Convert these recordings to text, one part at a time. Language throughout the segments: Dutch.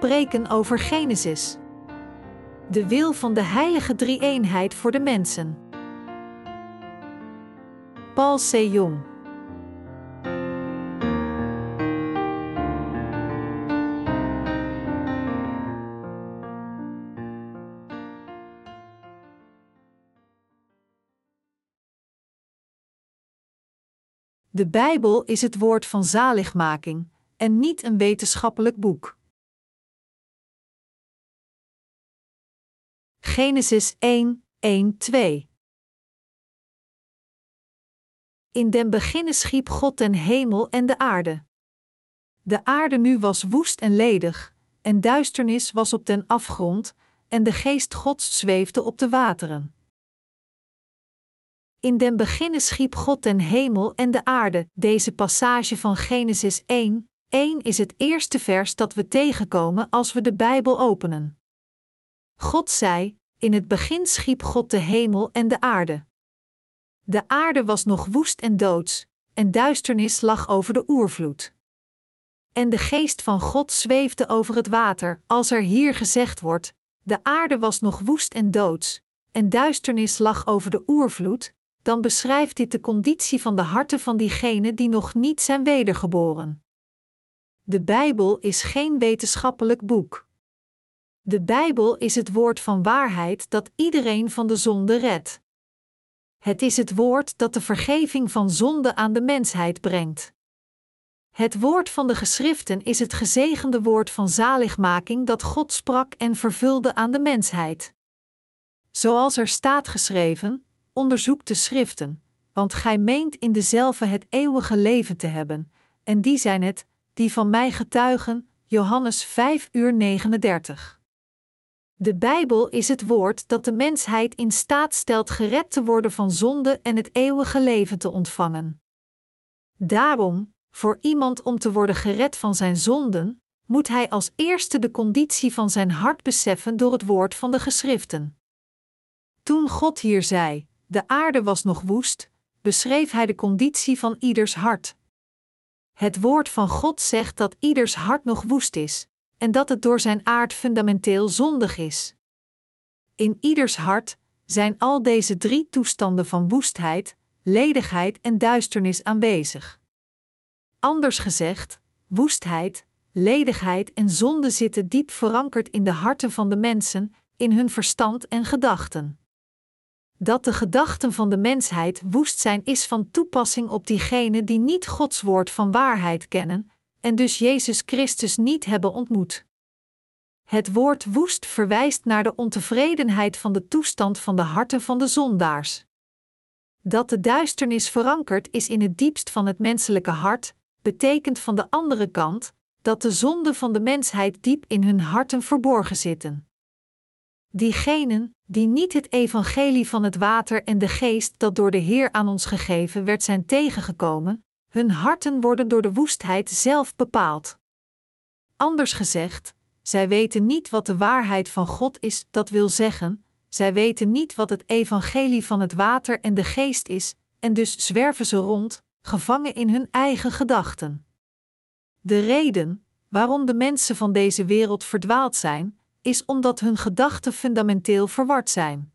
preken over Genesis. De wil van de heilige drie-eenheid voor de mensen. Paul C. Jong De Bijbel is het woord van zaligmaking en niet een wetenschappelijk boek. Genesis 1, 1, 2 In den beginne schiep God den hemel en de aarde. De aarde nu was woest en ledig, en duisternis was op den afgrond, en de geest Gods zweefde op de wateren. In den beginne schiep God den hemel en de aarde. Deze passage van Genesis 1, 1 is het eerste vers dat we tegenkomen als we de Bijbel openen. God zei: In het begin schiep God de hemel en de aarde. De aarde was nog woest en doods, en duisternis lag over de oervloed. En de geest van God zweefde over het water, als er hier gezegd wordt: De aarde was nog woest en doods, en duisternis lag over de oervloed, dan beschrijft dit de conditie van de harten van diegenen die nog niet zijn wedergeboren. De Bijbel is geen wetenschappelijk boek. De Bijbel is het woord van waarheid dat iedereen van de zonde redt. Het is het woord dat de vergeving van zonde aan de mensheid brengt. Het woord van de geschriften is het gezegende woord van zaligmaking dat God sprak en vervulde aan de mensheid. Zoals er staat geschreven: onderzoek de schriften, want gij meent in dezelfde het eeuwige leven te hebben, en die zijn het, die van mij getuigen. Johannes 5 uur 39. De Bijbel is het woord dat de mensheid in staat stelt gered te worden van zonde en het eeuwige leven te ontvangen. Daarom, voor iemand om te worden gered van zijn zonden, moet hij als eerste de conditie van zijn hart beseffen door het woord van de geschriften. Toen God hier zei: De aarde was nog woest, beschreef hij de conditie van ieders hart. Het woord van God zegt dat ieders hart nog woest is, en dat het door zijn aard fundamenteel zondig is. In ieders hart zijn al deze drie toestanden van woestheid, ledigheid en duisternis aanwezig. Anders gezegd, woestheid, ledigheid en zonde zitten diep verankerd in de harten van de mensen, in hun verstand en gedachten. Dat de gedachten van de mensheid woest zijn, is van toepassing op diegenen die niet Gods woord van waarheid kennen en dus Jezus Christus niet hebben ontmoet. Het woord woest verwijst naar de ontevredenheid van de toestand van de harten van de zondaars. Dat de duisternis verankerd is in het diepst van het menselijke hart, betekent van de andere kant dat de zonden van de mensheid diep in hun harten verborgen zitten. Diegenen die niet het evangelie van het water en de geest dat door de Heer aan ons gegeven werd zijn tegengekomen, hun harten worden door de woestheid zelf bepaald. Anders gezegd, zij weten niet wat de waarheid van God is, dat wil zeggen, zij weten niet wat het evangelie van het water en de geest is, en dus zwerven ze rond, gevangen in hun eigen gedachten. De reden waarom de mensen van deze wereld verdwaald zijn, is omdat hun gedachten fundamenteel verward zijn.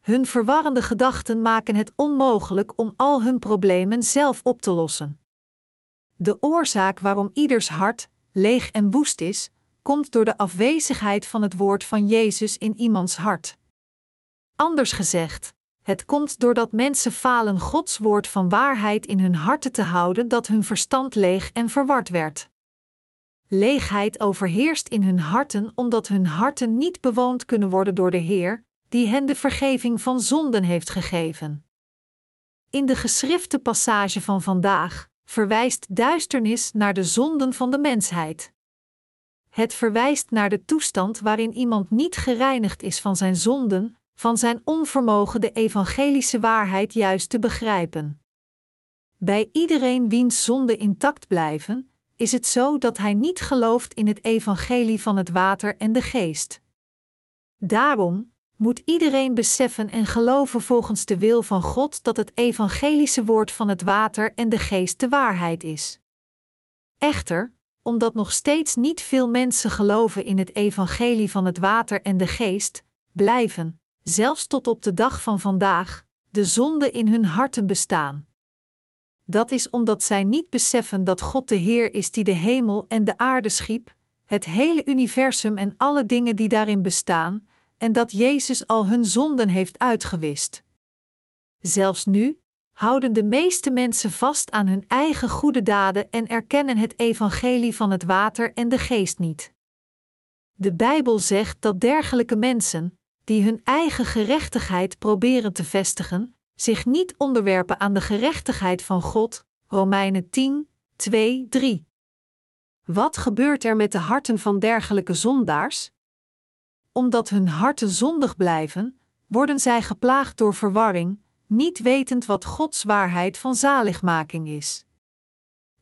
Hun verwarrende gedachten maken het onmogelijk om al hun problemen zelf op te lossen. De oorzaak waarom ieders hart leeg en woest is, komt door de afwezigheid van het woord van Jezus in iemands hart. Anders gezegd, het komt doordat mensen falen Gods woord van waarheid in hun harten te houden dat hun verstand leeg en verward werd. Leegheid overheerst in hun harten omdat hun harten niet bewoond kunnen worden door de Heer, die hen de vergeving van zonden heeft gegeven. In de geschrifte passage van vandaag verwijst duisternis naar de zonden van de mensheid. Het verwijst naar de toestand waarin iemand niet gereinigd is van zijn zonden, van zijn onvermogen de evangelische waarheid juist te begrijpen. Bij iedereen wiens zonden intact blijven, is het zo dat hij niet gelooft in het evangelie van het water en de geest. Daarom moet iedereen beseffen en geloven volgens de wil van God dat het evangelische woord van het water en de geest de waarheid is. Echter, omdat nog steeds niet veel mensen geloven in het evangelie van het water en de geest, blijven, zelfs tot op de dag van vandaag, de zonde in hun harten bestaan. Dat is omdat zij niet beseffen dat God de Heer is die de hemel en de aarde schiep, het hele universum en alle dingen die daarin bestaan, en dat Jezus al hun zonden heeft uitgewist. Zelfs nu houden de meeste mensen vast aan hun eigen goede daden en erkennen het evangelie van het water en de geest niet. De Bijbel zegt dat dergelijke mensen, die hun eigen gerechtigheid proberen te vestigen, zich niet onderwerpen aan de gerechtigheid van God. Romeinen 10, 2, 3. Wat gebeurt er met de harten van dergelijke zondaars? Omdat hun harten zondig blijven, worden zij geplaagd door verwarring, niet wetend wat Gods waarheid van zaligmaking is.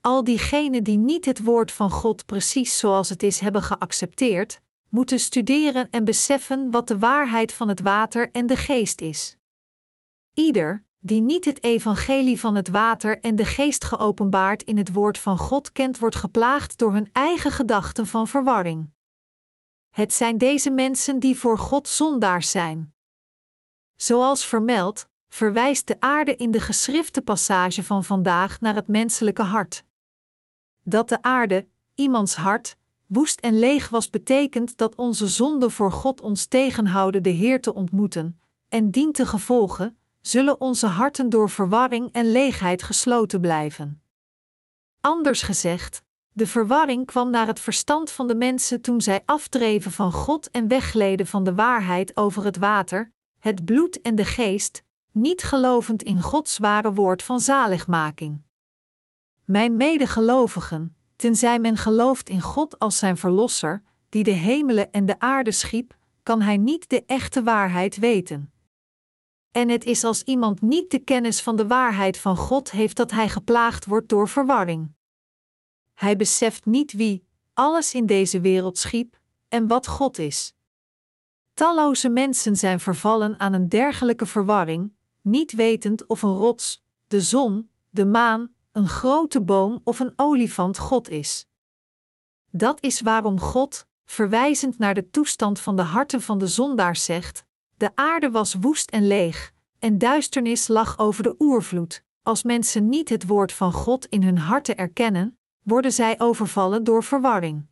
Al diegenen die niet het woord van God precies zoals het is hebben geaccepteerd, moeten studeren en beseffen wat de waarheid van het water en de geest is. Ieder, die niet het evangelie van het water en de geest geopenbaard in het woord van God kent, wordt geplaagd door hun eigen gedachten van verwarring. Het zijn deze mensen die voor God zondaars zijn. Zoals vermeld, verwijst de aarde in de geschrifte passage van vandaag naar het menselijke hart. Dat de aarde, iemands hart, woest en leeg was, betekent dat onze zonden voor God ons tegenhouden de Heer te ontmoeten, en dient te gevolgen, zullen onze harten door verwarring en leegheid gesloten blijven. Anders gezegd, de verwarring kwam naar het verstand van de mensen toen zij afdreven van God en weggleden van de waarheid over het water, het bloed en de geest, niet gelovend in Gods ware woord van zaligmaking. Mijn medegelovigen, tenzij men gelooft in God als zijn Verlosser, die de hemelen en de aarde schiep, kan hij niet de echte waarheid weten. En het is als iemand niet de kennis van de waarheid van God heeft dat hij geplaagd wordt door verwarring. Hij beseft niet wie alles in deze wereld schiep en wat God is. Talloze mensen zijn vervallen aan een dergelijke verwarring, niet wetend of een rots, de zon, de maan, een grote boom of een olifant God is. Dat is waarom God, verwijzend naar de toestand van de harten van de zondaars, zegt: De aarde was woest en leeg, en duisternis lag over de oervloed. Als mensen niet het woord van God in hun harten erkennen, worden zij overvallen door verwarring.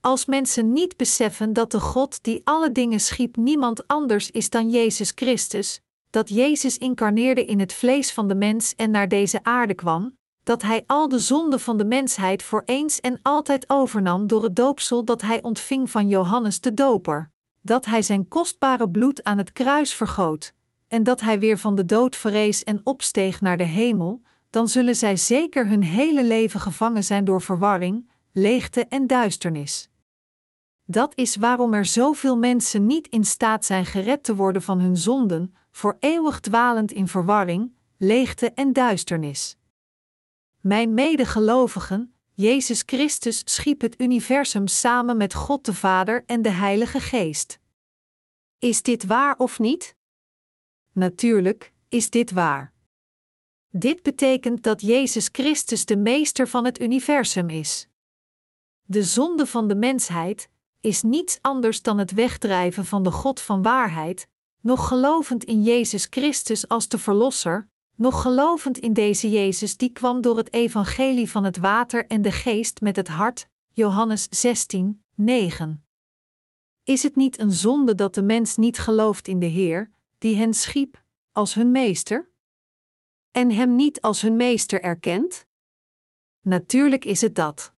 Als mensen niet beseffen dat de God die alle dingen schiep niemand anders is dan Jezus Christus, dat Jezus incarneerde in het vlees van de mens en naar deze aarde kwam, dat hij al de zonden van de mensheid voor eens en altijd overnam door het doopsel dat hij ontving van Johannes de Doper, dat hij zijn kostbare bloed aan het kruis vergoot, en dat hij weer van de dood verrees en opsteeg naar de hemel, dan zullen zij zeker hun hele leven gevangen zijn door verwarring, leegte en duisternis. Dat is waarom er zoveel mensen niet in staat zijn gered te worden van hun zonden, voor eeuwig dwalend in verwarring, leegte en duisternis. Mijn medegelovigen, Jezus Christus schiep het universum samen met God de Vader en de Heilige Geest. Is dit waar of niet? Natuurlijk is dit waar. Dit betekent dat Jezus Christus de meester van het universum is. De zonde van de mensheid is niets anders dan het wegdrijven van de God van waarheid, nog gelovend in Jezus Christus als de Verlosser, nog gelovend in deze Jezus die kwam door het evangelie van het water en de geest met het hart, Johannes 16, 9. Is het niet een zonde dat de mens niet gelooft in de Heer, die hen schiep, als hun meester? En hem niet als hun meester erkent? Natuurlijk is het dat.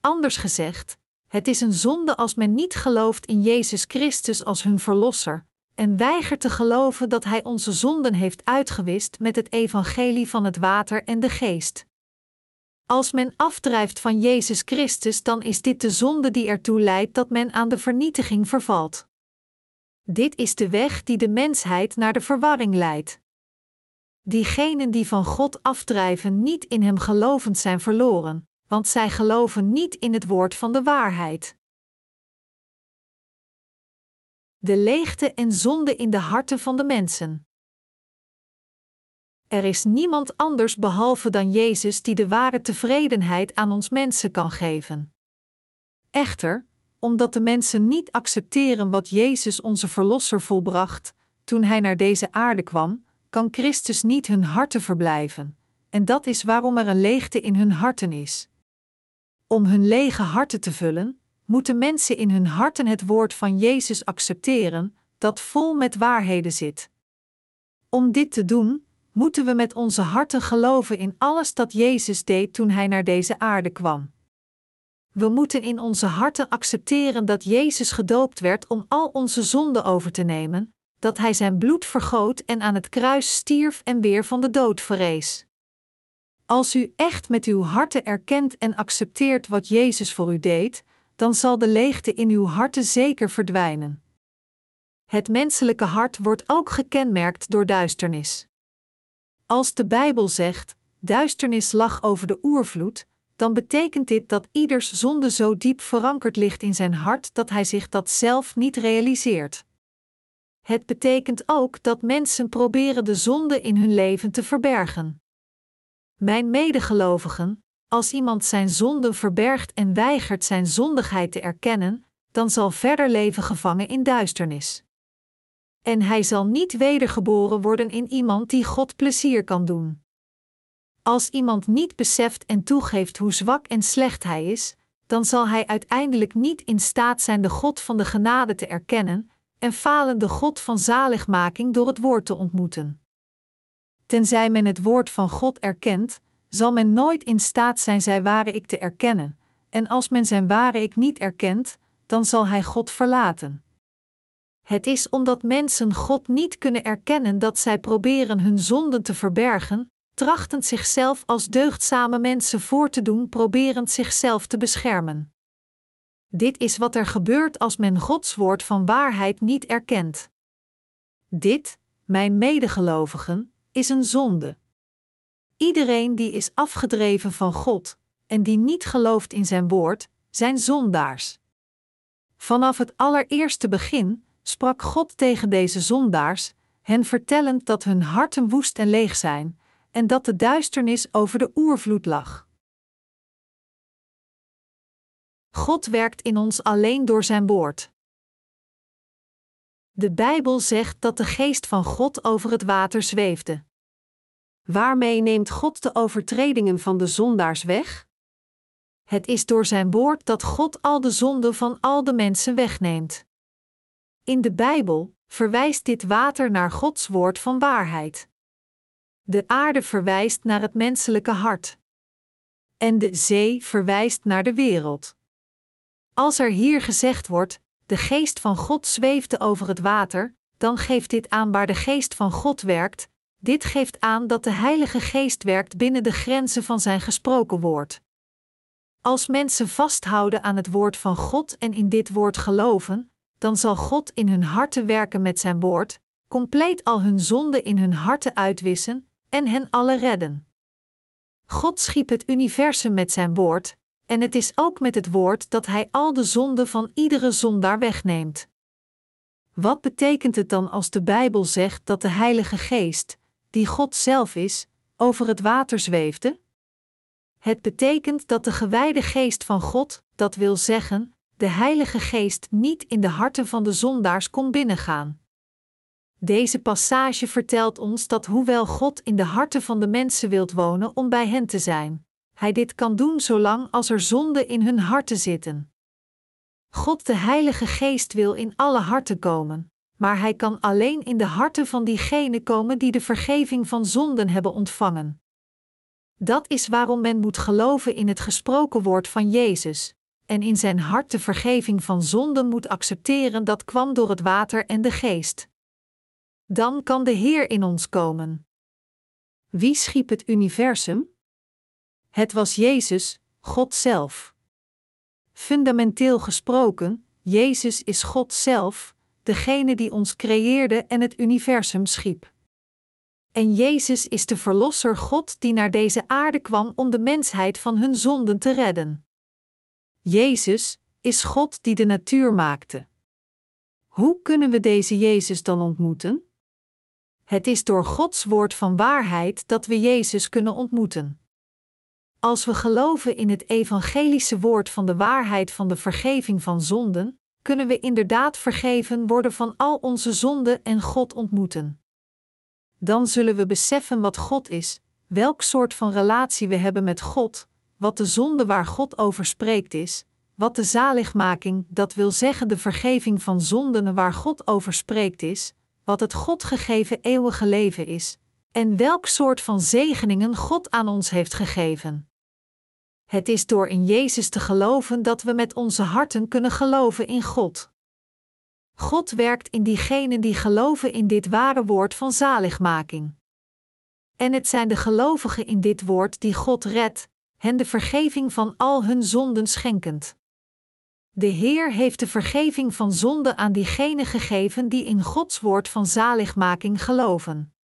Anders gezegd, het is een zonde als men niet gelooft in Jezus Christus als hun Verlosser, en weigert te geloven dat Hij onze zonden heeft uitgewist met het evangelie van het water en de geest. Als men afdrijft van Jezus Christus, dan is dit de zonde die ertoe leidt dat men aan de vernietiging vervalt. Dit is de weg die de mensheid naar de verwarring leidt. Diegenen die van God afdrijven niet in Hem gelovend zijn verloren, want zij geloven niet in het woord van de waarheid. De leegte en zonde in de harten van de mensen. Er is niemand anders behalve dan Jezus die de ware tevredenheid aan ons mensen kan geven. Echter, omdat de mensen niet accepteren wat Jezus onze Verlosser volbracht, toen Hij naar deze aarde kwam, kan Christus niet hun harten verblijven, en dat is waarom er een leegte in hun harten is. Om hun lege harten te vullen, moeten mensen in hun harten het woord van Jezus accepteren, dat vol met waarheden zit. Om dit te doen, moeten we met onze harten geloven in alles dat Jezus deed toen Hij naar deze aarde kwam. We moeten in onze harten accepteren dat Jezus gedoopt werd om al onze zonden over te nemen, dat Hij zijn bloed vergoot en aan het kruis stierf en weer van de dood verrees. Als u echt met uw harten erkent en accepteert wat Jezus voor u deed, dan zal de leegte in uw harten zeker verdwijnen. Het menselijke hart wordt ook gekenmerkt door duisternis. Als de Bijbel zegt: duisternis lag over de oervloed, dan betekent dit dat ieders zonde zo diep verankerd ligt in zijn hart dat hij zich dat zelf niet realiseert. Het betekent ook dat mensen proberen de zonde in hun leven te verbergen. Mijn medegelovigen, als iemand zijn zonde verbergt en weigert zijn zondigheid te erkennen, dan zal verder leven gevangen in duisternis. En hij zal niet wedergeboren worden in iemand die God plezier kan doen. Als iemand niet beseft en toegeeft hoe zwak en slecht hij is, dan zal hij uiteindelijk niet in staat zijn de God van de genade te erkennen en falen de God van zaligmaking door het woord te ontmoeten. Tenzij men het woord van God erkent, zal men nooit in staat zijn zijn ware ik te erkennen, en als men zijn ware ik niet erkent, dan zal hij God verlaten. Het is omdat mensen God niet kunnen erkennen dat zij proberen hun zonden te verbergen, trachtend zichzelf als deugdzame mensen voor te doen, proberend zichzelf te beschermen. Dit is wat er gebeurt als men Gods woord van waarheid niet erkent. Dit, mijn medegelovigen, is een zonde. Iedereen die is afgedreven van God en die niet gelooft in zijn woord, zijn zondaars. Vanaf het allereerste begin sprak God tegen deze zondaars, hen vertellend dat hun harten woest en leeg zijn, en dat de duisternis over de oervloed lag. God werkt in ons alleen door zijn woord. De Bijbel zegt dat de geest van God over het water zweefde. Waarmee neemt God de overtredingen van de zondaars weg? Het is door zijn woord dat God al de zonden van al de mensen wegneemt. In de Bijbel verwijst dit water naar Gods woord van waarheid. De aarde verwijst naar het menselijke hart. En de zee verwijst naar de wereld. Als er hier gezegd wordt: de geest van God zweefde over het water, dan geeft dit aan waar de geest van God werkt. Dit geeft aan dat de Heilige Geest werkt binnen de grenzen van zijn gesproken woord. Als mensen vasthouden aan het woord van God en in dit woord geloven, dan zal God in hun harten werken met zijn woord, compleet al hun zonden in hun harten uitwissen en hen alle redden. God schiep het universum met zijn woord, en het is ook met het woord dat Hij al de zonden van iedere zondaar wegneemt. Wat betekent het dan als de Bijbel zegt dat de Heilige Geest, die God zelf is, over het water zweefde? Het betekent dat de gewijde geest van God, dat wil zeggen, de Heilige Geest niet in de harten van de zondaars kon binnengaan. Deze passage vertelt ons dat hoewel God in de harten van de mensen wilt wonen om bij hen te zijn, Hij dit kan doen zolang als er zonde in hun harten zitten. God de Heilige Geest wil in alle harten komen, maar Hij kan alleen in de harten van diegenen komen die de vergeving van zonden hebben ontvangen. Dat is waarom men moet geloven in het gesproken woord van Jezus, en in zijn hart de vergeving van zonden moet accepteren dat kwam door het water en de geest. Dan kan de Heer in ons komen. Wie schiep het universum? Het was Jezus, God zelf. Fundamenteel gesproken, Jezus is God zelf, degene die ons creëerde en het universum schiep. En Jezus is de Verlosser God die naar deze aarde kwam om de mensheid van hun zonden te redden. Jezus is God die de natuur maakte. Hoe kunnen we deze Jezus dan ontmoeten? Het is door Gods woord van waarheid dat we Jezus kunnen ontmoeten. Als we geloven in het evangelische woord van de waarheid van de vergeving van zonden, kunnen we inderdaad vergeven worden van al onze zonden en God ontmoeten. Dan zullen we beseffen wat God is, welk soort van relatie we hebben met God, wat de zonde waar God over spreekt is, wat de zaligmaking, dat wil zeggen de vergeving van zonden waar God over spreekt is, wat het God gegeven eeuwige leven is, en welk soort van zegeningen God aan ons heeft gegeven. Het is door in Jezus te geloven dat we met onze harten kunnen geloven in God. God werkt in diegenen die geloven in dit ware woord van zaligmaking. En het zijn de gelovigen in dit woord die God redt, hen de vergeving van al hun zonden schenkend. De Heer heeft de vergeving van zonde aan diegenen gegeven die in Gods woord van zaligmaking geloven.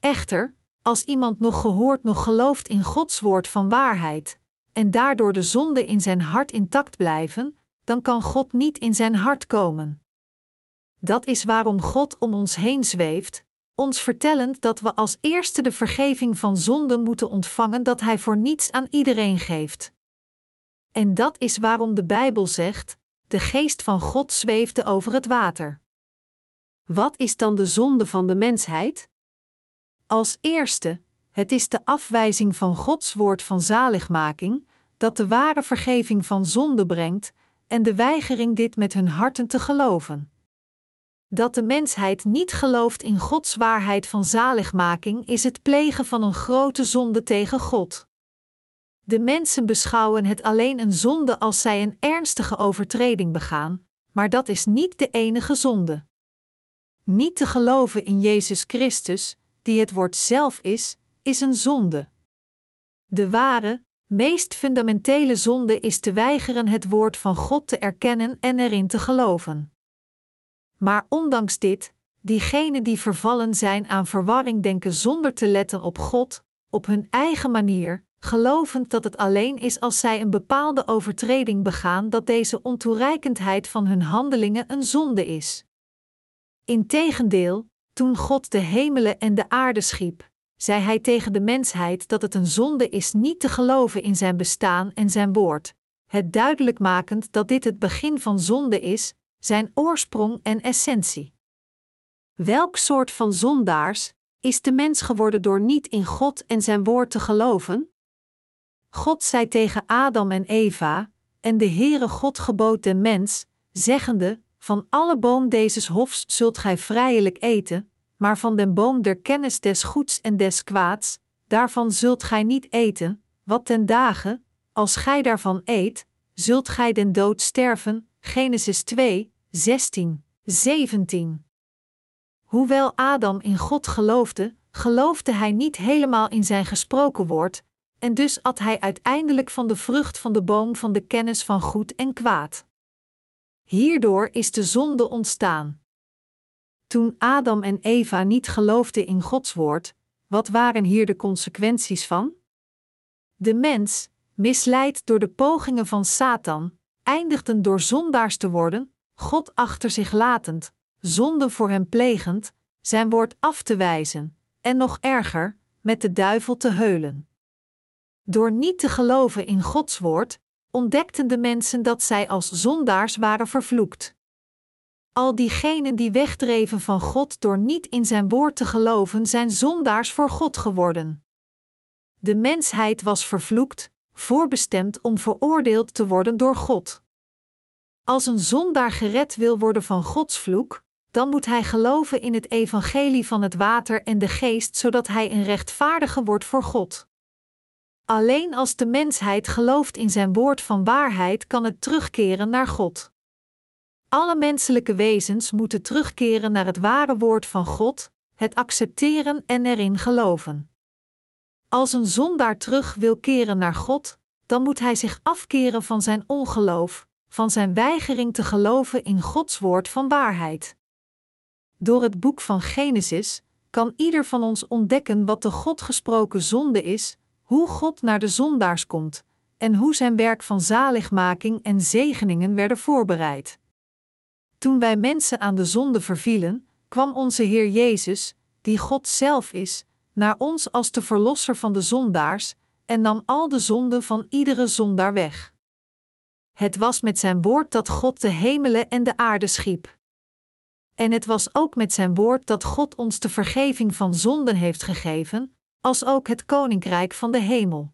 Echter, als iemand nog gehoord nog gelooft in Gods woord van waarheid, en daardoor de zonde in zijn hart intact blijven, dan kan God niet in zijn hart komen. Dat is waarom God om ons heen zweeft, ons vertellend dat we als eerste de vergeving van zonden moeten ontvangen dat Hij voor niets aan iedereen geeft. En dat is waarom de Bijbel zegt: de geest van God zweefde over het water. Wat is dan de zonde van de mensheid? Als eerste, het is de afwijzing van Gods woord van zaligmaking, dat de ware vergeving van zonde brengt, en de weigering dit met hun harten te geloven. Dat de mensheid niet gelooft in Gods waarheid van zaligmaking is het plegen van een grote zonde tegen God. De mensen beschouwen het alleen een zonde als zij een ernstige overtreding begaan, maar dat is niet de enige zonde. Niet te geloven in Jezus Christus, die het woord zelf is, is een zonde. De ware, meest fundamentele zonde is te weigeren het woord van God te erkennen en erin te geloven. Maar ondanks dit, diegenen die vervallen zijn aan verwarring denken zonder te letten op God, op hun eigen manier, gelovend dat het alleen is als zij een bepaalde overtreding begaan dat deze ontoereikendheid van hun handelingen een zonde is. Integendeel, toen God de hemelen en de aarde schiep, zei hij tegen de mensheid dat het een zonde is niet te geloven in zijn bestaan en zijn woord, het duidelijk makend dat dit het begin van zonde is, zijn oorsprong en essentie. Welk soort van zondaars is de mens geworden door niet in God en zijn woord te geloven? God zei tegen Adam en Eva, en de Heere God gebood den mens, zeggende: Van alle boom dezes hofs zult gij vrijelijk eten, maar van den boom der kennis des goeds en des kwaads, daarvan zult gij niet eten, wat ten dagen, als gij daarvan eet, zult gij den dood sterven. Genesis 2, 16, 17. Hoewel Adam in God geloofde, geloofde hij niet helemaal in zijn gesproken woord, en dus at hij uiteindelijk van de vrucht van de boom van de kennis van goed en kwaad. Hierdoor is de zonde ontstaan. Toen Adam en Eva niet geloofden in Gods woord, wat waren hier de consequenties van? De mens, misleid door de pogingen van Satan, eindigden door zondaars te worden, God achter zich latend, zonde voor hem plegend, zijn woord af te wijzen, en nog erger, met de duivel te heulen. Door niet te geloven in Gods woord, ontdekten de mensen dat zij als zondaars waren vervloekt. Al diegenen die wegdreven van God door niet in zijn woord te geloven, zijn zondaars voor God geworden. De mensheid was vervloekt, voorbestemd om veroordeeld te worden door God. Als een zondaar gered wil worden van Gods vloek, dan moet hij geloven in het evangelie van het water en de geest, zodat hij een rechtvaardige wordt voor God. Alleen als de mensheid gelooft in zijn woord van waarheid kan het terugkeren naar God. Alle menselijke wezens moeten terugkeren naar het ware woord van God, het accepteren en erin geloven. Als een zondaar terug wil keren naar God, dan moet hij zich afkeren van zijn ongeloof, van zijn weigering te geloven in Gods woord van waarheid. Door het boek van Genesis kan ieder van ons ontdekken wat de God gesproken zonde is, hoe God naar de zondaars komt en hoe zijn werk van zaligmaking en zegeningen werden voorbereid. Toen wij mensen aan de zonde vervielen, kwam onze Heer Jezus, die God zelf is, naar ons als de verlosser van de zondaars, en nam al de zonden van iedere zondaar weg. Het was met zijn woord dat God de hemelen en de aarde schiep. En het was ook met zijn woord dat God ons de vergeving van zonden heeft gegeven, als ook het koninkrijk van de hemel.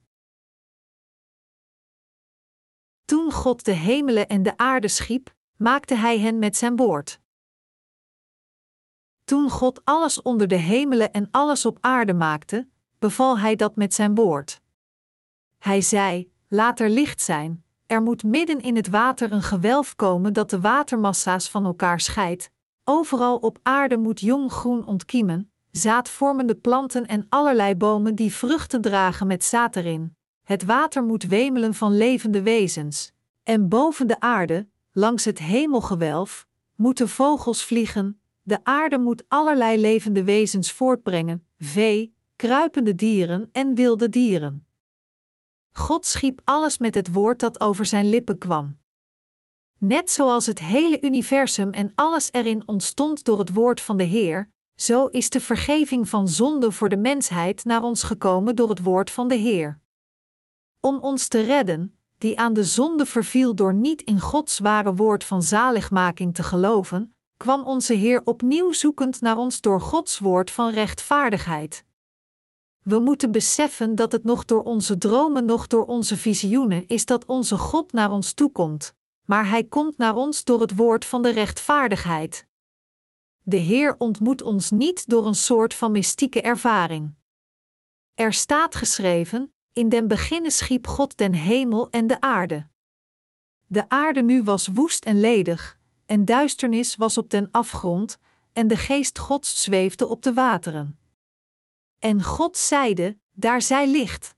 Toen God de hemelen en de aarde schiep, maakte hij hen met zijn woord. Toen God alles onder de hemelen en alles op aarde maakte, beval hij dat met zijn woord. Hij zei: Laat er licht zijn, er moet midden in het water een gewelf komen dat de watermassa's van elkaar scheidt. Overal op aarde moet jong groen ontkiemen, zaadvormende planten en allerlei bomen die vruchten dragen met zaad erin. Het water moet wemelen van levende wezens. En boven de aarde, langs het hemelgewelf, moeten vogels vliegen. De aarde moet allerlei levende wezens voortbrengen: vee, kruipende dieren en wilde dieren. God schiep alles met het woord dat over zijn lippen kwam. Net zoals het hele universum en alles erin ontstond door het woord van de Heer, zo is de vergeving van zonde voor de mensheid naar ons gekomen door het woord van de Heer. Om ons te redden, die aan de zonde verviel door niet in Gods ware woord van zaligmaking te geloven, kwam onze Heer opnieuw zoekend naar ons door Gods woord van rechtvaardigheid. We moeten beseffen dat het nog door onze dromen, nog door onze visioenen is dat onze God naar ons toekomt, maar Hij komt naar ons door het woord van de rechtvaardigheid. De Heer ontmoet ons niet door een soort van mystieke ervaring. Er staat geschreven: In den beginnen schiep God den hemel en de aarde. De aarde nu was woest en ledig, en duisternis was op den afgrond, en de geest Gods zweefde op de wateren. En God zeide: Daar zij licht.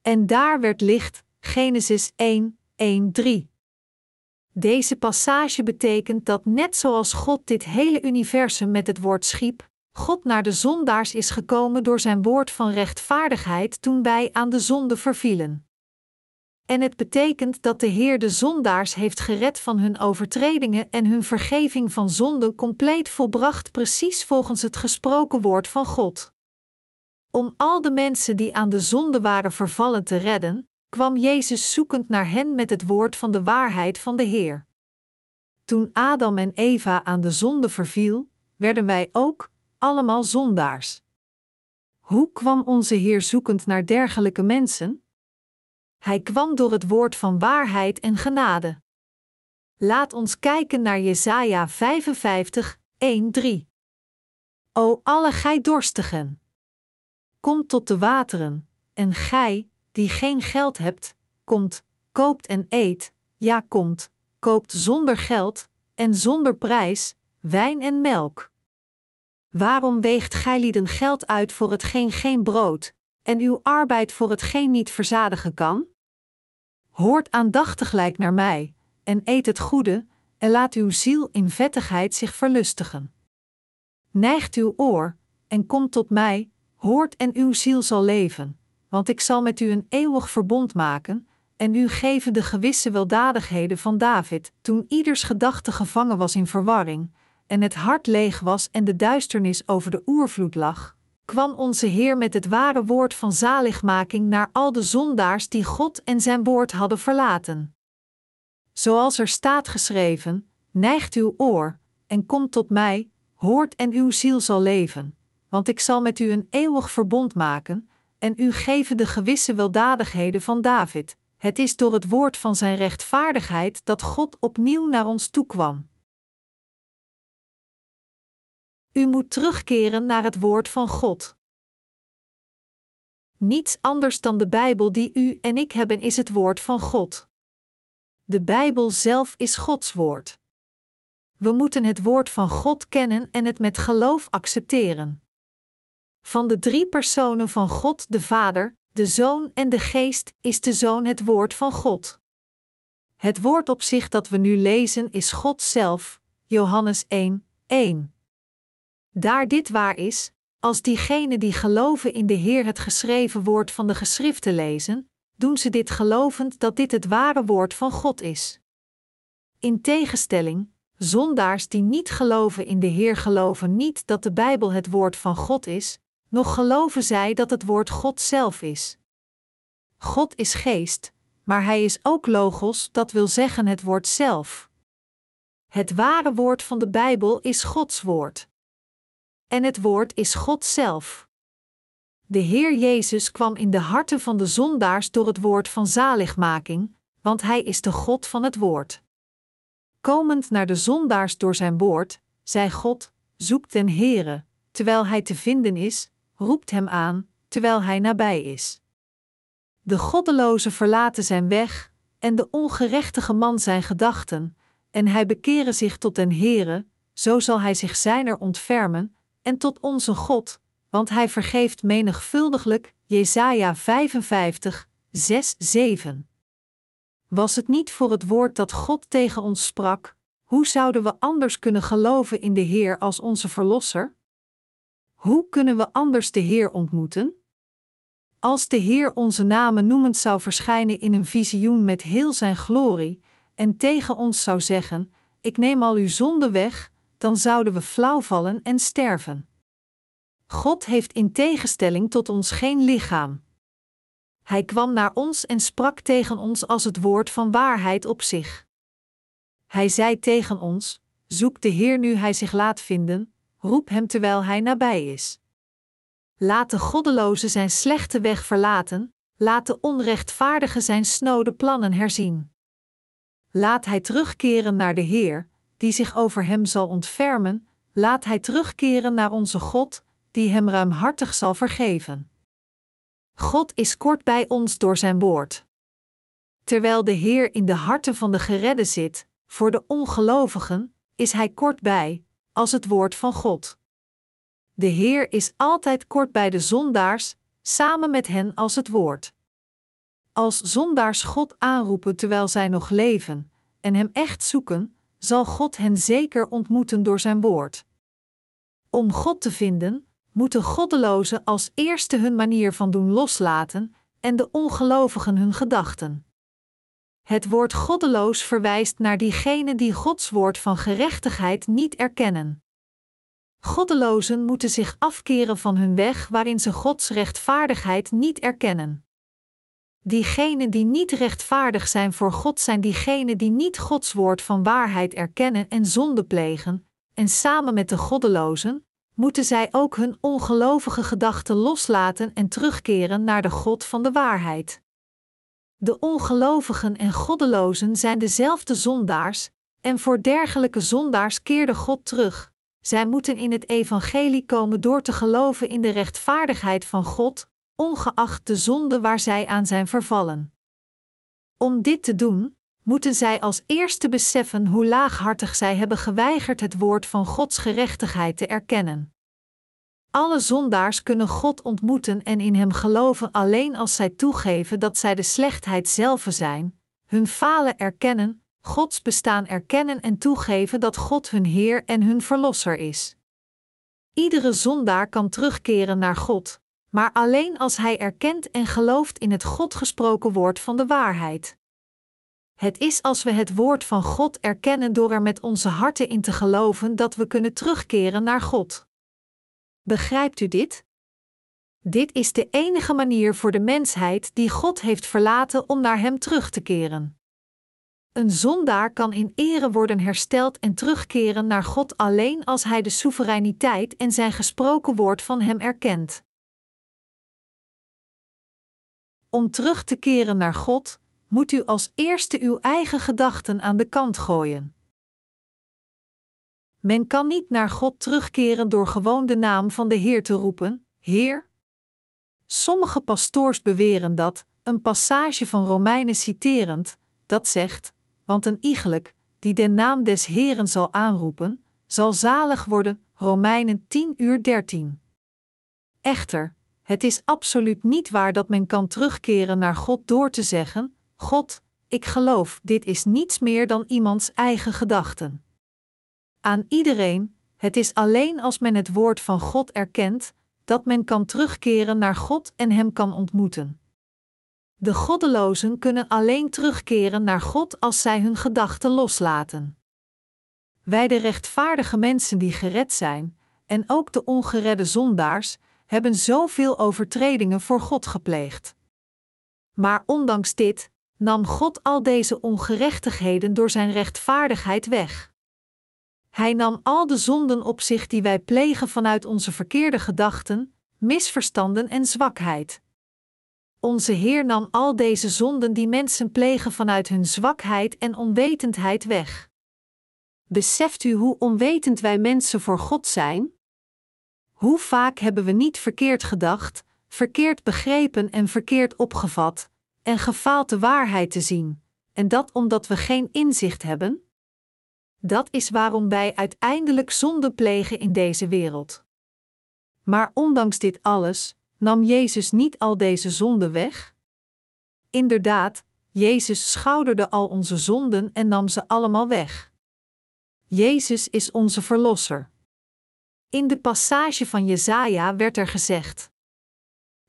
En daar werd licht, Genesis 1, 1, 3. Deze passage betekent dat net zoals God dit hele universum met het woord schiep, God naar de zondaars is gekomen door zijn woord van rechtvaardigheid toen wij aan de zonde vervielen. En het betekent dat de Heer de zondaars heeft gered van hun overtredingen en hun vergeving van zonde compleet volbracht precies volgens het gesproken woord van God. Om al de mensen die aan de zonde waren vervallen te redden, kwam Jezus zoekend naar hen met het woord van de waarheid van de Heer. Toen Adam en Eva aan de zonde verviel, werden wij ook allemaal zondaars. Hoe kwam onze Heer zoekend naar dergelijke mensen? Hij kwam door het woord van waarheid en genade. Laat ons kijken naar Jesaja 55, 1-3. O alle gij dorstigen! Kom tot de wateren, en gij, die geen geld hebt, komt, koopt en eet, ja komt, koopt zonder geld en zonder prijs, wijn en melk. Waarom weegt gijlieden geld uit voor hetgeen geen brood, en uw arbeid voor hetgeen niet verzadigen kan? Hoort aandachtiglijk naar mij, en eet het goede, en laat uw ziel in vettigheid zich verlustigen. Neigt uw oor, en kom tot mij, hoort en uw ziel zal leven want ik zal met u een eeuwig verbond maken, en u geven de gewisse weldadigheden van David, toen ieders gedachte gevangen was in verwarring, en het hart leeg was en de duisternis over de oervloed lag, kwam onze Heer met het ware woord van zaligmaking naar al de zondaars die God en zijn woord hadden verlaten. Zoals er staat geschreven: Neigt uw oor en komt tot mij, hoort en uw ziel zal leven, want ik zal met u een eeuwig verbond maken en u geven de gewisse weldadigheden van David. Het is door het woord van zijn rechtvaardigheid dat God opnieuw naar ons toekwam. U moet terugkeren naar het woord van God. Niets anders dan de Bijbel die u en ik hebben is het woord van God. De Bijbel zelf is Gods woord. We moeten het woord van God kennen en het met geloof accepteren. Van de drie personen van God de Vader, de Zoon en de Geest is de Zoon het woord van God. Het woord op zich dat we nu lezen is God zelf, Johannes 1, 1. Daar dit waar is, als diegenen die geloven in de Heer het geschreven woord van de geschriften lezen, doen ze dit gelovend dat dit het ware woord van God is. In tegenstelling, zondaars die niet geloven in de Heer geloven niet dat de Bijbel het woord van God is, nog geloven zij dat het woord God zelf is. God is geest, maar hij is ook logos, dat wil zeggen het woord zelf. Het ware woord van de Bijbel is Gods woord. En het woord is God zelf. De Heer Jezus kwam in de harten van de zondaars door het woord van zaligmaking, want Hij is de God van het woord. Komend naar de zondaars door zijn woord, zei God: Zoekt den Heere, terwijl Hij te vinden is, roept Hem aan, terwijl Hij nabij is. De goddeloze verlaten zijn weg, en de ongerechtige man zijn gedachten, en hij bekeren zich tot den Heere, zo zal hij zich zijner ontfermen, en tot onze God, want hij vergeeft menigvuldiglijk. Jesaja 55, 6, 7. Was het niet voor het woord dat God tegen ons sprak, hoe zouden we anders kunnen geloven in de Heer als onze Verlosser? Hoe kunnen we anders de Heer ontmoeten? Als de Heer onze namen noemend zou verschijnen in een visioen met heel zijn glorie, en tegen ons zou zeggen: Ik neem al uw zonde weg, dan zouden we flauw vallen en sterven. God heeft in tegenstelling tot ons geen lichaam. Hij kwam naar ons en sprak tegen ons als het woord van waarheid op zich. Hij zei tegen ons: Zoek de Heer nu hij zich laat vinden, roep hem terwijl hij nabij is. Laat de goddeloze zijn slechte weg verlaten, laat de onrechtvaardige zijn snode plannen herzien. Laat hij terugkeren naar de Heer, die zich over hem zal ontfermen, laat hij terugkeren naar onze God, die hem ruimhartig zal vergeven. God is kort bij ons door zijn woord. Terwijl de Heer in de harten van de geredden zit, voor de ongelovigen, is hij kort bij, als het woord van God. De Heer is altijd kort bij de zondaars, samen met hen als het woord. Als zondaars God aanroepen terwijl zij nog leven, en Hem echt zoeken, zal God hen zeker ontmoeten door Zijn woord. Om God te vinden, moeten goddelozen als eerste hun manier van doen loslaten en de ongelovigen hun gedachten. Het woord goddeloos verwijst naar diegenen die Gods woord van gerechtigheid niet erkennen. Goddelozen moeten zich afkeren van hun weg waarin ze Gods rechtvaardigheid niet erkennen. Diegenen die niet rechtvaardig zijn voor God zijn diegenen die niet Gods woord van waarheid erkennen en zonde plegen, en samen met de goddelozen moeten zij ook hun ongelovige gedachten loslaten en terugkeren naar de God van de waarheid. De ongelovigen en goddelozen zijn dezelfde zondaars, en voor dergelijke zondaars keerde God terug. Zij moeten in het evangelie komen door te geloven in de rechtvaardigheid van God, ongeacht de zonde waar zij aan zijn vervallen. Om dit te doen, moeten zij als eerste beseffen hoe laaghartig zij hebben geweigerd het woord van Gods gerechtigheid te erkennen. Alle zondaars kunnen God ontmoeten en in Hem geloven alleen als zij toegeven dat zij de slechtheid zelf zijn, hun falen erkennen, Gods bestaan erkennen en toegeven dat God hun Heer en hun Verlosser is. Iedere zondaar kan terugkeren naar God, maar alleen als hij erkent en gelooft in het God gesproken woord van de waarheid. Het is als we het woord van God erkennen door er met onze harten in te geloven dat we kunnen terugkeren naar God. Begrijpt u dit? Dit is de enige manier voor de mensheid die God heeft verlaten om naar Hem terug te keren. Een zondaar kan in ere worden hersteld en terugkeren naar God alleen als hij de soevereiniteit en zijn gesproken woord van Hem erkent. Om terug te keren naar God, moet u als eerste uw eigen gedachten aan de kant gooien. Men kan niet naar God terugkeren door gewoon de naam van de Heer te roepen: Heer. Sommige pastoors beweren dat, een passage van Romeinen citerend, dat zegt: Want een iegelijk, die de naam des Heeren zal aanroepen, zal zalig worden. Romeinen 10 uur 13. Echter, het is absoluut niet waar dat men kan terugkeren naar God door te zeggen: God, ik geloof, dit is niets meer dan iemands eigen gedachten. Aan iedereen, het is alleen als men het woord van God erkent, dat men kan terugkeren naar God en Hem kan ontmoeten. De goddelozen kunnen alleen terugkeren naar God als zij hun gedachten loslaten. wij de rechtvaardige mensen die gered zijn, en ook de ongeredde zondaars, hebben zoveel overtredingen voor God gepleegd. Maar ondanks dit nam God al deze ongerechtigheden door zijn rechtvaardigheid weg. Hij nam al de zonden op zich die wij plegen vanuit onze verkeerde gedachten, misverstanden en zwakheid. Onze Heer nam al deze zonden die mensen plegen vanuit hun zwakheid en onwetendheid weg. Beseft u hoe onwetend wij mensen voor God zijn? Hoe vaak hebben we niet verkeerd gedacht, verkeerd begrepen en verkeerd opgevat, en gefaald de waarheid te zien, en dat omdat we geen inzicht hebben? Dat is waarom wij uiteindelijk zonde plegen in deze wereld. Maar ondanks dit alles, nam Jezus niet al deze zonden weg? Inderdaad, Jezus schouderde al onze zonden en nam ze allemaal weg. Jezus is onze Verlosser. In de passage van Jesaja werd er gezegd: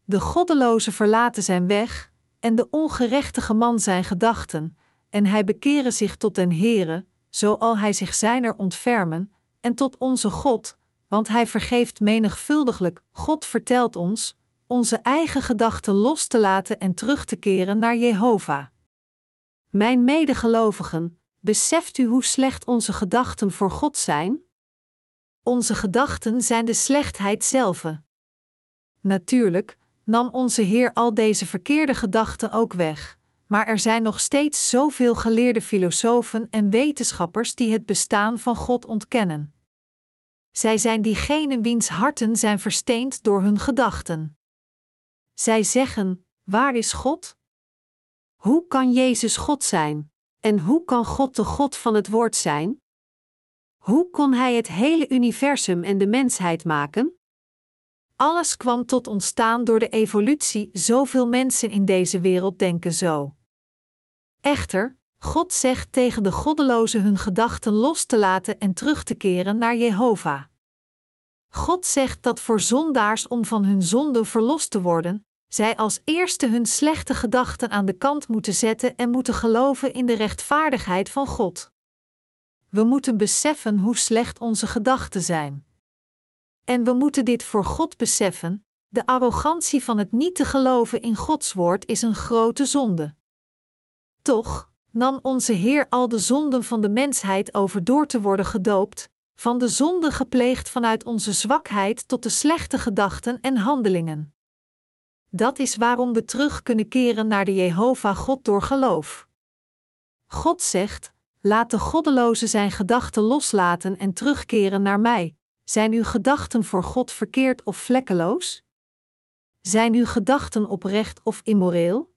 De goddeloze verlaten zijn weg, en de ongerechtige man zijn gedachten, en hij bekeren zich tot den Heere, zo al hij zich zijner ontfermen, en tot onze God, want hij vergeeft menigvuldiglijk. God vertelt ons onze eigen gedachten los te laten en terug te keren naar Jehovah. Mijn medegelovigen, beseft u hoe slecht onze gedachten voor God zijn? Onze gedachten zijn de slechtheid zelf. Natuurlijk nam onze Heer al deze verkeerde gedachten ook weg, maar er zijn nog steeds zoveel geleerde filosofen en wetenschappers die het bestaan van God ontkennen. Zij zijn diegenen wiens harten zijn versteend door hun gedachten. Zij zeggen: Waar is God? Hoe kan Jezus God zijn? En hoe kan God de God van het Woord zijn? Hoe kon Hij het hele universum en de mensheid maken? Alles kwam tot ontstaan door de evolutie, zoveel mensen in deze wereld denken zo. Echter, God zegt tegen de goddelozen hun gedachten los te laten en terug te keren naar Jehovah. God zegt dat voor zondaars om van hun zonde verlost te worden, zij als eerste hun slechte gedachten aan de kant moeten zetten en moeten geloven in de rechtvaardigheid van God. We moeten beseffen hoe slecht onze gedachten zijn. En we moeten dit voor God beseffen: de arrogantie van het niet te geloven in Gods woord is een grote zonde. Toch nam onze Heer al de zonden van de mensheid over door te worden gedoopt, van de zonde gepleegd vanuit onze zwakheid tot de slechte gedachten en handelingen. Dat is waarom we terug kunnen keren naar de Jehovah God door geloof. God zegt: Laat de goddeloze zijn gedachten loslaten en terugkeren naar mij. Zijn uw gedachten voor God verkeerd of vlekkeloos? Zijn uw gedachten oprecht of immoreel?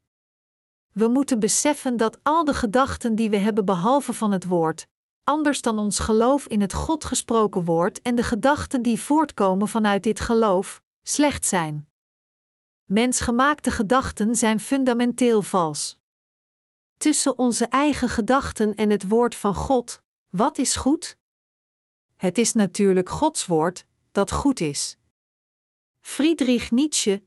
We moeten beseffen dat al de gedachten die we hebben behalve van het woord, anders dan ons geloof in het God gesproken woord en de gedachten die voortkomen vanuit dit geloof, slecht zijn. Mensgemaakte gedachten zijn fundamenteel vals. Tussen onze eigen gedachten en het woord van God, wat is goed? Het is natuurlijk Gods woord dat goed is. Friedrich Nietzsche, 1844-1900,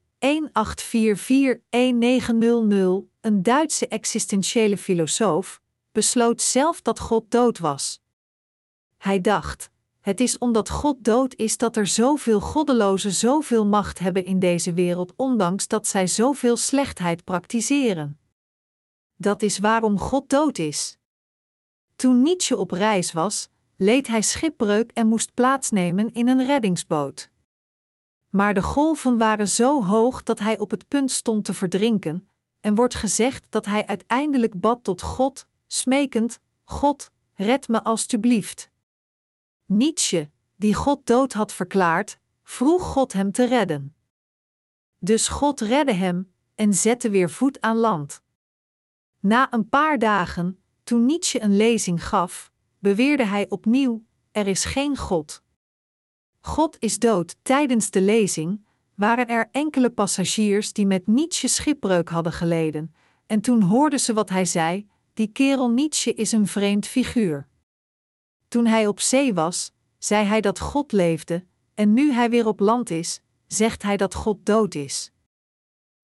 een Duitse existentiële filosoof, besloot zelf dat God dood was. Hij dacht: het is omdat God dood is dat er zoveel goddelozen zoveel macht hebben in deze wereld, ondanks dat zij zoveel slechtheid praktiseren. Dat is waarom God dood is. Toen Nietzsche op reis was, leed hij schipbreuk en moest plaatsnemen in een reddingsboot. Maar de golven waren zo hoog dat hij op het punt stond te verdrinken, en wordt gezegd dat hij uiteindelijk bad tot God, smekend: God, red me alstublieft. Nietzsche, die God dood had verklaard, vroeg God hem te redden. Dus God redde hem en zette weer voet aan land. Na een paar dagen, toen Nietzsche een lezing gaf, beweerde hij opnieuw: Er is geen God. God is dood. Tijdens de lezing waren er enkele passagiers die met Nietzsche schipbreuk hadden geleden, en toen hoorden ze wat hij zei: Die kerel Nietzsche is een vreemd figuur. Toen hij op zee was, zei hij dat God leefde, en nu hij weer op land is, zegt hij dat God dood is.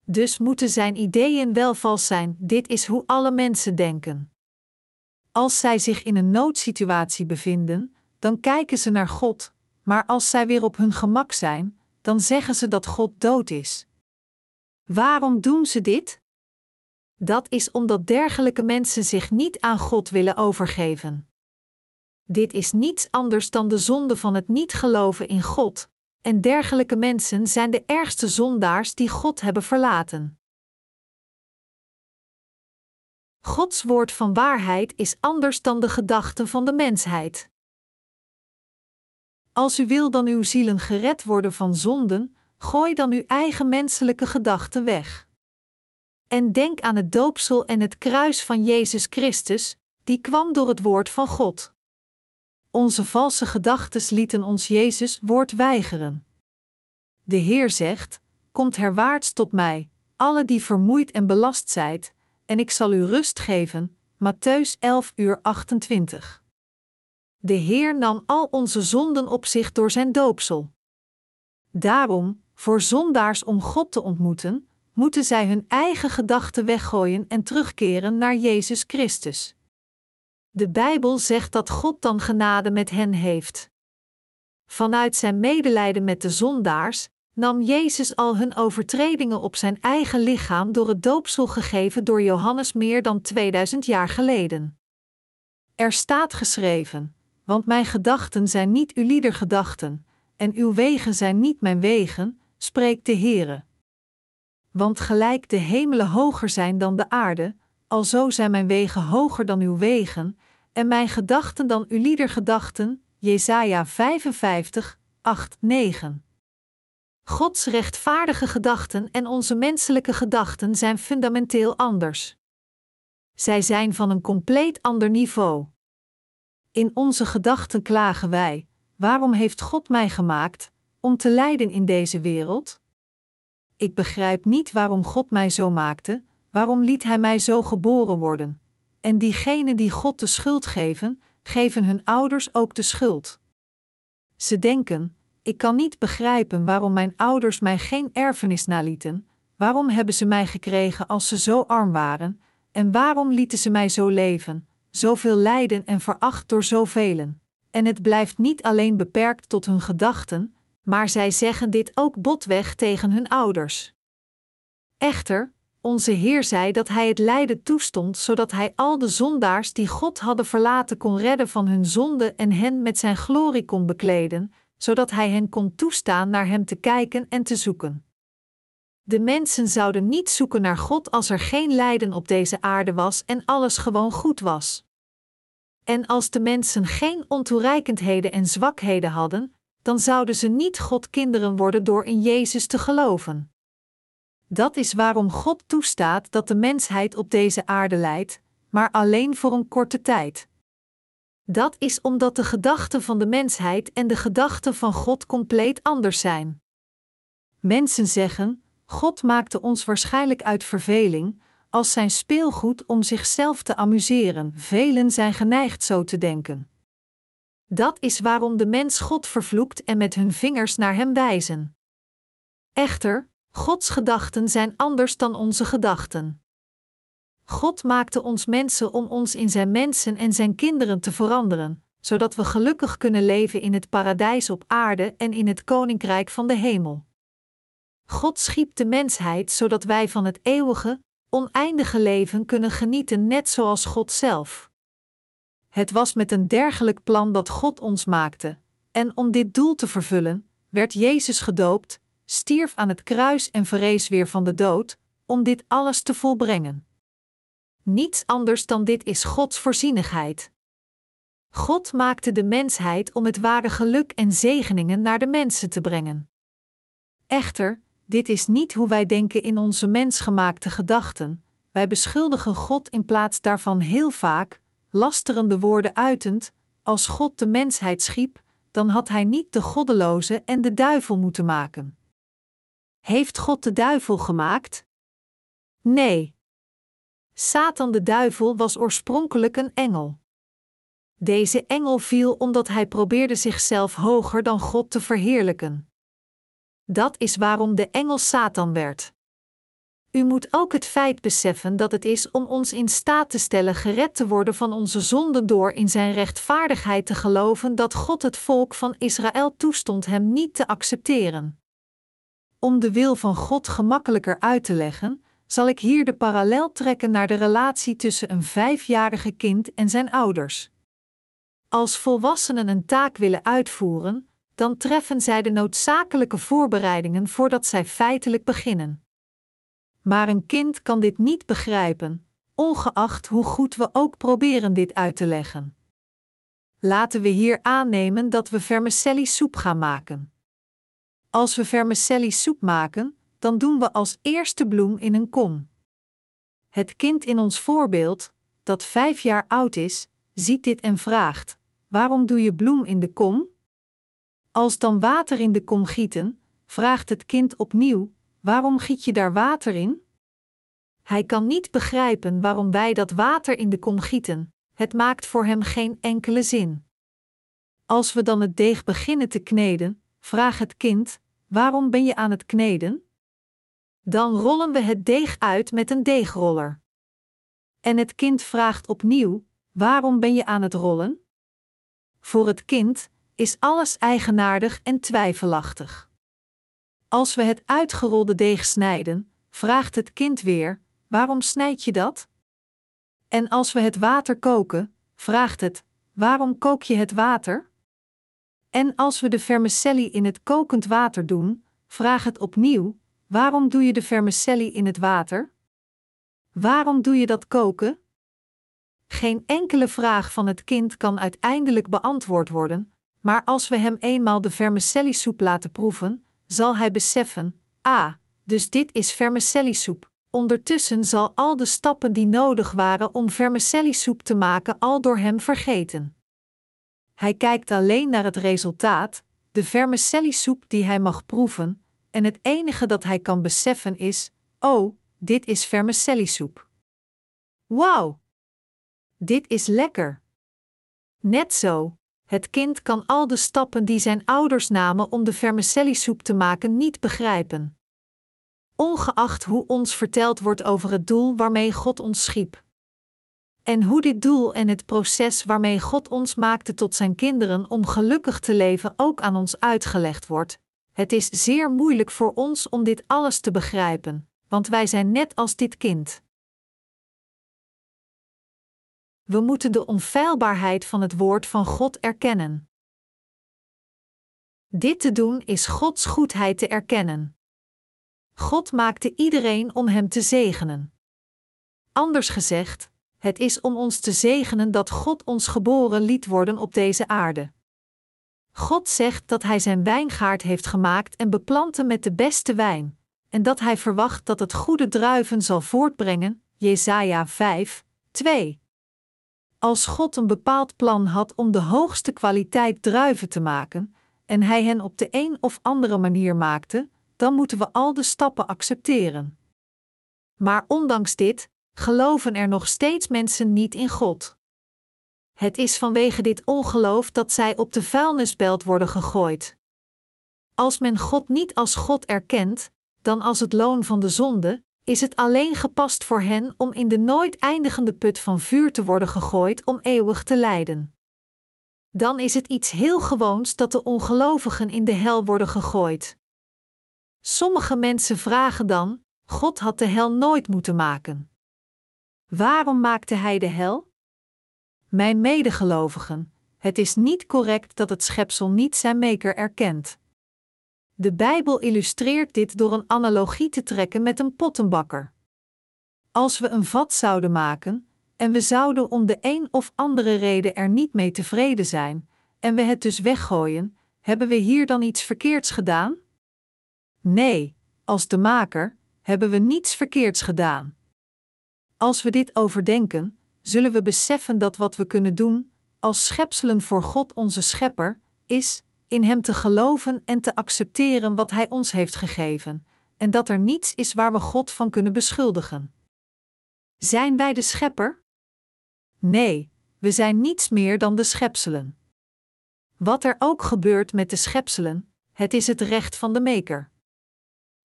Dus moeten zijn ideeën wel vals zijn, dit is hoe alle mensen denken. Als zij zich in een noodsituatie bevinden, dan kijken ze naar God, maar als zij weer op hun gemak zijn, dan zeggen ze dat God dood is. Waarom doen ze dit? Dat is omdat dergelijke mensen zich niet aan God willen overgeven. Dit is niets anders dan de zonde van het niet geloven in God, en dergelijke mensen zijn de ergste zondaars die God hebben verlaten. Gods woord van waarheid is anders dan de gedachten van de mensheid. Als u wil dan uw zielen gered worden van zonden, gooi dan uw eigen menselijke gedachten weg. En denk aan het doopsel en het kruis van Jezus Christus, die kwam door het woord van God. Onze valse gedachten lieten ons Jezus woord weigeren. De Heer zegt: Komt herwaarts tot mij, alle die vermoeid en belast zijt, en ik zal u rust geven. Matthäus 11 uur 28. De Heer nam al onze zonden op zich door zijn doopsel. Daarom, voor zondaars om God te ontmoeten, moeten zij hun eigen gedachten weggooien en terugkeren naar Jezus Christus. De Bijbel zegt dat God dan genade met hen heeft. Vanuit zijn medelijden met de zondaars nam Jezus al hun overtredingen op zijn eigen lichaam door het doopsel gegeven door Johannes meer dan 2000 jaar geleden. Er staat geschreven: Want mijn gedachten zijn niet uw lieder gedachten, en uw wegen zijn niet mijn wegen, spreekt de Heere. Want gelijk de hemelen hoger zijn dan de aarde, alzo zijn mijn wegen hoger dan uw wegen, en mijn gedachten dan uw lieder gedachten. Jesaja 55, 8, 9. Gods rechtvaardige gedachten en onze menselijke gedachten zijn fundamenteel anders. Zij zijn van een compleet ander niveau. In onze gedachten klagen wij: waarom heeft God mij gemaakt om te lijden in deze wereld? Ik begrijp niet waarom God mij zo maakte, waarom liet Hij mij zo geboren worden? En diegenen die God de schuld geven, geven hun ouders ook de schuld. Ze denken: ik kan niet begrijpen waarom mijn ouders mij geen erfenis nalieten, waarom hebben ze mij gekregen als ze zo arm waren, en waarom lieten ze mij zo leven, zoveel lijden en veracht door zoveel. En het blijft niet alleen beperkt tot hun gedachten, maar zij zeggen dit ook botweg tegen hun ouders. Echter, onze Heer zei dat Hij het lijden toestond, zodat Hij al de zondaars die God hadden verlaten kon redden van hun zonde en hen met Zijn glorie kon bekleden, zodat hij hen kon toestaan naar hem te kijken en te zoeken. De mensen zouden niet zoeken naar God als er geen lijden op deze aarde was en alles gewoon goed was. En als de mensen geen ontoereikendheden en zwakheden hadden, dan zouden ze niet God kinderen worden door in Jezus te geloven. Dat is waarom God toestaat dat de mensheid op deze aarde lijdt, maar alleen voor een korte tijd. Dat is omdat de gedachten van de mensheid en de gedachten van God compleet anders zijn. Mensen zeggen: God maakte ons waarschijnlijk uit verveling, als zijn speelgoed om zichzelf te amuseren. Velen zijn geneigd zo te denken. Dat is waarom de mens God vervloekt en met hun vingers naar hem wijzen. Echter, Gods gedachten zijn anders dan onze gedachten. God maakte ons mensen om ons in zijn mensen en zijn kinderen te veranderen, zodat we gelukkig kunnen leven in het paradijs op aarde en in het koninkrijk van de hemel. God schiep de mensheid zodat wij van het eeuwige, oneindige leven kunnen genieten, net zoals God zelf. Het was met een dergelijk plan dat God ons maakte, en om dit doel te vervullen, werd Jezus gedoopt, stierf aan het kruis en verrees weer van de dood, om dit alles te volbrengen. Niets anders dan dit is Gods voorzienigheid. God maakte de mensheid om het ware geluk en zegeningen naar de mensen te brengen. Echter, dit is niet hoe wij denken in onze mensgemaakte gedachten. Wij beschuldigen God in plaats daarvan heel vaak, lasterende woorden uitend: als God de mensheid schiep, dan had hij niet de goddeloze en de duivel moeten maken. Heeft God de duivel gemaakt? Nee. Satan de duivel was oorspronkelijk een engel. Deze engel viel omdat hij probeerde zichzelf hoger dan God te verheerlijken. Dat is waarom de engel Satan werd. U moet ook het feit beseffen dat het is om ons in staat te stellen gered te worden van onze zonden door in zijn rechtvaardigheid te geloven dat God het volk van Israël toestond hem niet te accepteren. Om de wil van God gemakkelijker uit te leggen, zal ik hier de parallel trekken naar de relatie tussen een vijfjarige kind en zijn ouders. Als volwassenen een taak willen uitvoeren, dan treffen zij de noodzakelijke voorbereidingen voordat zij feitelijk beginnen. Maar een kind kan dit niet begrijpen, ongeacht hoe goed we ook proberen dit uit te leggen. Laten we hier aannemen dat we vermicelli soep gaan maken. Als we vermicelli soep maken, dan doen we als eerste bloem in een kom. Het kind in ons voorbeeld, dat vijf jaar oud is, ziet dit en vraagt: Waarom doe je bloem in de kom? Als dan water in de kom gieten, vraagt het kind opnieuw: Waarom giet je daar water in? Hij kan niet begrijpen waarom wij dat water in de kom gieten, het maakt voor hem geen enkele zin. Als we dan het deeg beginnen te kneden, vraagt het kind: Waarom ben je aan het kneden? Dan rollen we het deeg uit met een deegroller. En het kind vraagt opnieuw: Waarom ben je aan het rollen? Voor het kind is alles eigenaardig en twijfelachtig. Als we het uitgerolde deeg snijden, vraagt het kind weer: Waarom snijd je dat? En als we het water koken, vraagt het: Waarom kook je het water? En als we de vermicelli in het kokend water doen, vraagt het opnieuw: Waarom doe je de vermicelli in het water? Waarom doe je dat koken? Geen enkele vraag van het kind kan uiteindelijk beantwoord worden, maar als we hem eenmaal de vermicelli-soep laten proeven, zal hij beseffen: ah, dus dit is vermicelli-soep. Ondertussen zal al de stappen die nodig waren om vermicelli-soep te maken al door hem vergeten. Hij kijkt alleen naar het resultaat, de vermicelli-soep die hij mag proeven, en het enige dat hij kan beseffen is: oh, dit is vermicelli-soep. Wauw! Dit is lekker. Net zo, het kind kan al de stappen die zijn ouders namen om de vermicelli-soep te maken niet begrijpen. Ongeacht hoe ons verteld wordt over het doel waarmee God ons schiep. En hoe dit doel en het proces waarmee God ons maakte tot zijn kinderen om gelukkig te leven ook aan ons uitgelegd wordt, het is zeer moeilijk voor ons om dit alles te begrijpen, want wij zijn net als dit kind. We moeten de onfeilbaarheid van het woord van God erkennen. Dit te doen is Gods goedheid te erkennen. God maakte iedereen om hem te zegenen. Anders gezegd, het is om ons te zegenen dat God ons geboren liet worden op deze aarde. God zegt dat Hij zijn wijngaard heeft gemaakt en beplanten met de beste wijn, en dat Hij verwacht dat het goede druiven zal voortbrengen. Jesaja 5, 2. Als God een bepaald plan had om de hoogste kwaliteit druiven te maken, en Hij hen op de een of andere manier maakte, dan moeten we al de stappen accepteren. Maar ondanks dit, geloven er nog steeds mensen niet in God. Het is vanwege dit ongeloof dat zij op de vuilnisbelt worden gegooid. Als men God niet als God erkent, dan als het loon van de zonde, is het alleen gepast voor hen om in de nooit eindigende put van vuur te worden gegooid om eeuwig te lijden. Dan is het iets heel gewoons dat de ongelovigen in de hel worden gegooid. Sommige mensen vragen dan: God had de hel nooit moeten maken. Waarom maakte hij de hel? Mijn medegelovigen, het is niet correct dat het schepsel niet zijn maker erkent. De Bijbel illustreert dit door een analogie te trekken met een pottenbakker. Als we een vat zouden maken, en we zouden om de een of andere reden er niet mee tevreden zijn, en we het dus weggooien, hebben we hier dan iets verkeerds gedaan? Nee, als de maker, hebben we niets verkeerds gedaan. Als we dit overdenken, zullen we beseffen dat wat we kunnen doen, als schepselen voor God onze Schepper, is in Hem te geloven en te accepteren wat Hij ons heeft gegeven, en dat er niets is waar we God van kunnen beschuldigen. Zijn wij de Schepper? Nee, we zijn niets meer dan de schepselen. Wat er ook gebeurt met de schepselen, het is het recht van de Maker.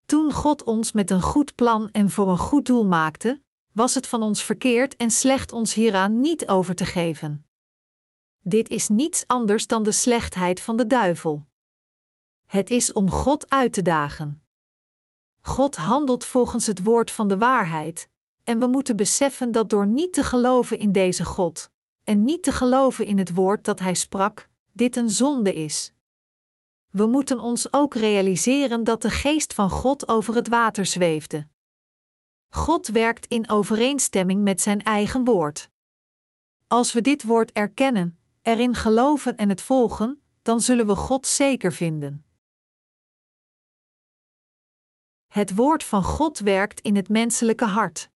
Toen God ons met een goed plan en voor een goed doel maakte, was het van ons verkeerd en slecht ons hieraan niet over te geven. Dit is niets anders dan de slechtheid van de duivel. Het is om God uit te dagen. God handelt volgens het woord van de waarheid, en we moeten beseffen dat door niet te geloven in deze God, en niet te geloven in het woord dat Hij sprak, dit een zonde is. We moeten ons ook realiseren dat de geest van God over het water zweefde. God werkt in overeenstemming met Zijn eigen woord. Als we dit woord erkennen, erin geloven en het volgen, dan zullen we God zeker vinden. Het woord van God werkt in het menselijke hart.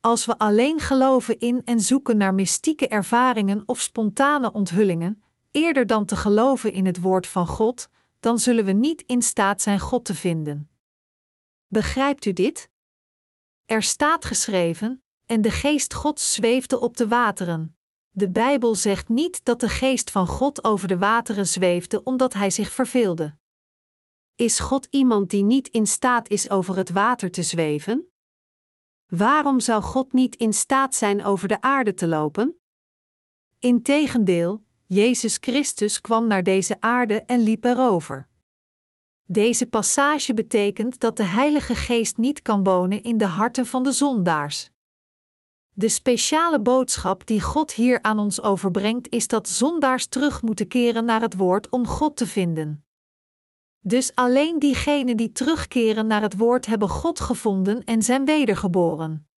Als we alleen geloven in en zoeken naar mystieke ervaringen of spontane onthullingen, eerder dan te geloven in het woord van God, dan zullen we niet in staat zijn God te vinden. Begrijpt u dit? Er staat geschreven: En de geest Gods zweefde op de wateren. De Bijbel zegt niet dat de geest van God over de wateren zweefde omdat hij zich verveelde. Is God iemand die niet in staat is over het water te zweven? Waarom zou God niet in staat zijn over de aarde te lopen? Integendeel, Jezus Christus kwam naar deze aarde en liep erover. Deze passage betekent dat de Heilige Geest niet kan wonen in de harten van de zondaars. De speciale boodschap die God hier aan ons overbrengt is dat zondaars terug moeten keren naar het woord om God te vinden. Dus alleen diegenen die terugkeren naar het woord hebben God gevonden en zijn wedergeboren.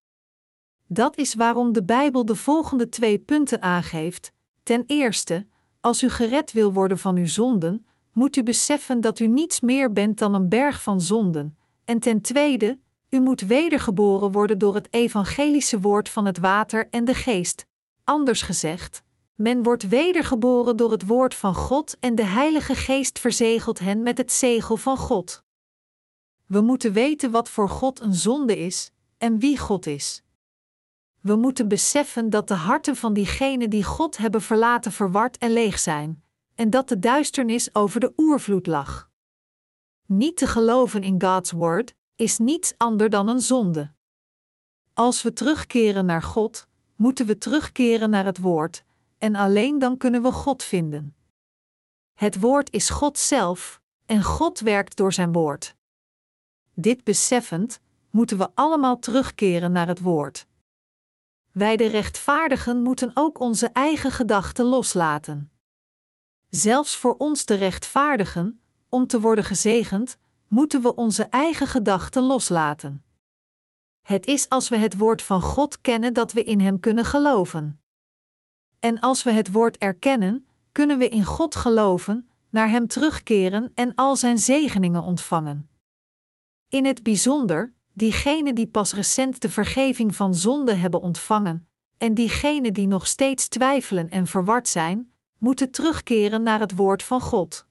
Dat is waarom de Bijbel de volgende twee punten aangeeft. Ten eerste, als u gered wil worden van uw zonden, moet u beseffen dat u niets meer bent dan een berg van zonden. En ten tweede, u moet wedergeboren worden door het evangelische woord van het water en de geest. Anders gezegd, men wordt wedergeboren door het woord van God en de Heilige Geest verzegelt hen met het zegel van God. We moeten weten wat voor God een zonde is en wie God is. We moeten beseffen dat de harten van diegenen die God hebben verlaten verward en leeg zijn, en dat de duisternis over de oervloed lag. Niet te geloven in God's woord is niets anders dan een zonde. Als we terugkeren naar God, moeten we terugkeren naar het woord, en alleen dan kunnen we God vinden. Het woord is God zelf, en God werkt door zijn woord. Dit beseffend, moeten we allemaal terugkeren naar het woord. Wij de rechtvaardigen moeten ook onze eigen gedachten loslaten. Zelfs voor ons de rechtvaardigen, om te worden gezegend, moeten we onze eigen gedachten loslaten. Het is als we het woord van God kennen dat we in Hem kunnen geloven. En als we het woord erkennen, kunnen we in God geloven, naar Hem terugkeren en al Zijn zegeningen ontvangen. In het bijzonder, diegenen die pas recent de vergeving van zonde hebben ontvangen, en diegenen die nog steeds twijfelen en verward zijn, moeten terugkeren naar het woord van God.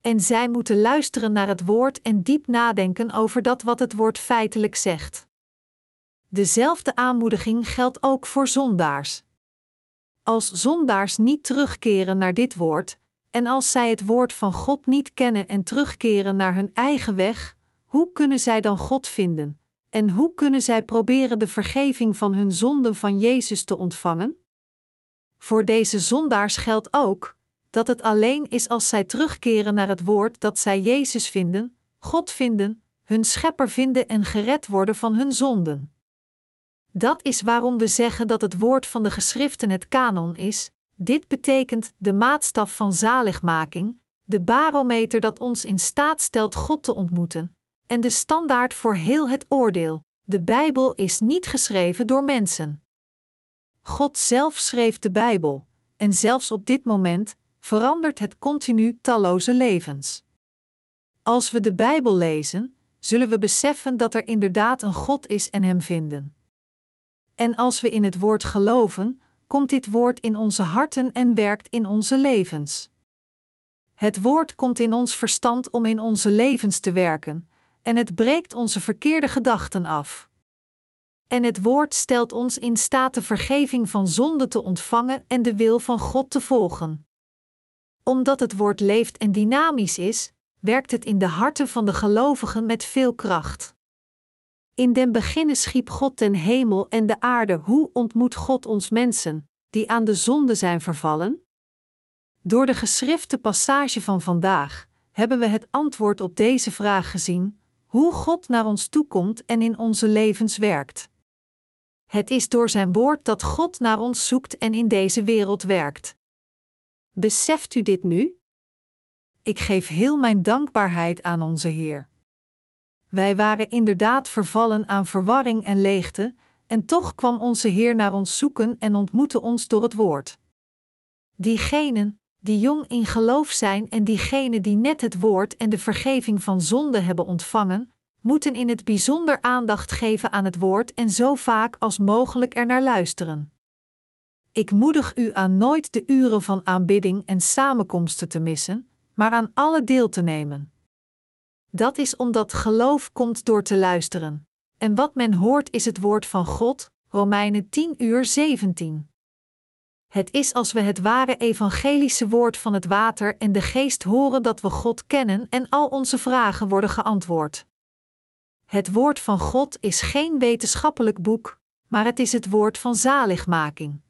En zij moeten luisteren naar het woord en diep nadenken over dat wat het woord feitelijk zegt. Dezelfde aanmoediging geldt ook voor zondaars. Als zondaars niet terugkeren naar dit woord, en als zij het woord van God niet kennen en terugkeren naar hun eigen weg, hoe kunnen zij dan God vinden? En hoe kunnen zij proberen de vergeving van hun zonden van Jezus te ontvangen? Voor deze zondaars geldt ook dat het alleen is als zij terugkeren naar het woord dat zij Jezus vinden, God vinden, hun schepper vinden en gered worden van hun zonden. Dat is waarom we zeggen dat het woord van de geschriften het kanon is. Dit betekent de maatstaf van zaligmaking, de barometer dat ons in staat stelt God te ontmoeten, en de standaard voor heel het oordeel. De Bijbel is niet geschreven door mensen. God zelf schreef de Bijbel, en zelfs op dit moment verandert het continu talloze levens. Als we de Bijbel lezen, zullen we beseffen dat er inderdaad een God is en Hem vinden. En als we in het woord geloven, komt dit woord in onze harten en werkt in onze levens. Het woord komt in ons verstand om in onze levens te werken, en het breekt onze verkeerde gedachten af. En het woord stelt ons in staat de vergeving van zonde te ontvangen en de wil van God te volgen. Omdat het woord leeft en dynamisch is, werkt het in de harten van de gelovigen met veel kracht. In den beginnen schiep God den hemel en de aarde. Hoe ontmoet God ons mensen, die aan de zonde zijn vervallen? Door de geschrifte passage van vandaag hebben we het antwoord op deze vraag gezien: hoe God naar ons toekomt en in onze levens werkt. Het is door Zijn woord dat God naar ons zoekt en in deze wereld werkt. Beseft u dit nu? Ik geef heel mijn dankbaarheid aan onze Heer. Wij waren inderdaad vervallen aan verwarring en leegte, en toch kwam onze Heer naar ons zoeken en ontmoette ons door het woord. Diegenen, die jong in geloof zijn en diegenen die net het woord en de vergeving van zonde hebben ontvangen, moeten in het bijzonder aandacht geven aan het woord en zo vaak als mogelijk er naar luisteren. Ik moedig u aan nooit de uren van aanbidding en samenkomsten te missen, maar aan alle deel te nemen. Dat is omdat geloof komt door te luisteren. En wat men hoort is het woord van God, Romeinen 10 uur 17. Het is als we het ware evangelische woord van het water en de geest horen dat we God kennen en al onze vragen worden geantwoord. Het woord van God is geen wetenschappelijk boek, maar het is het woord van zaligmaking.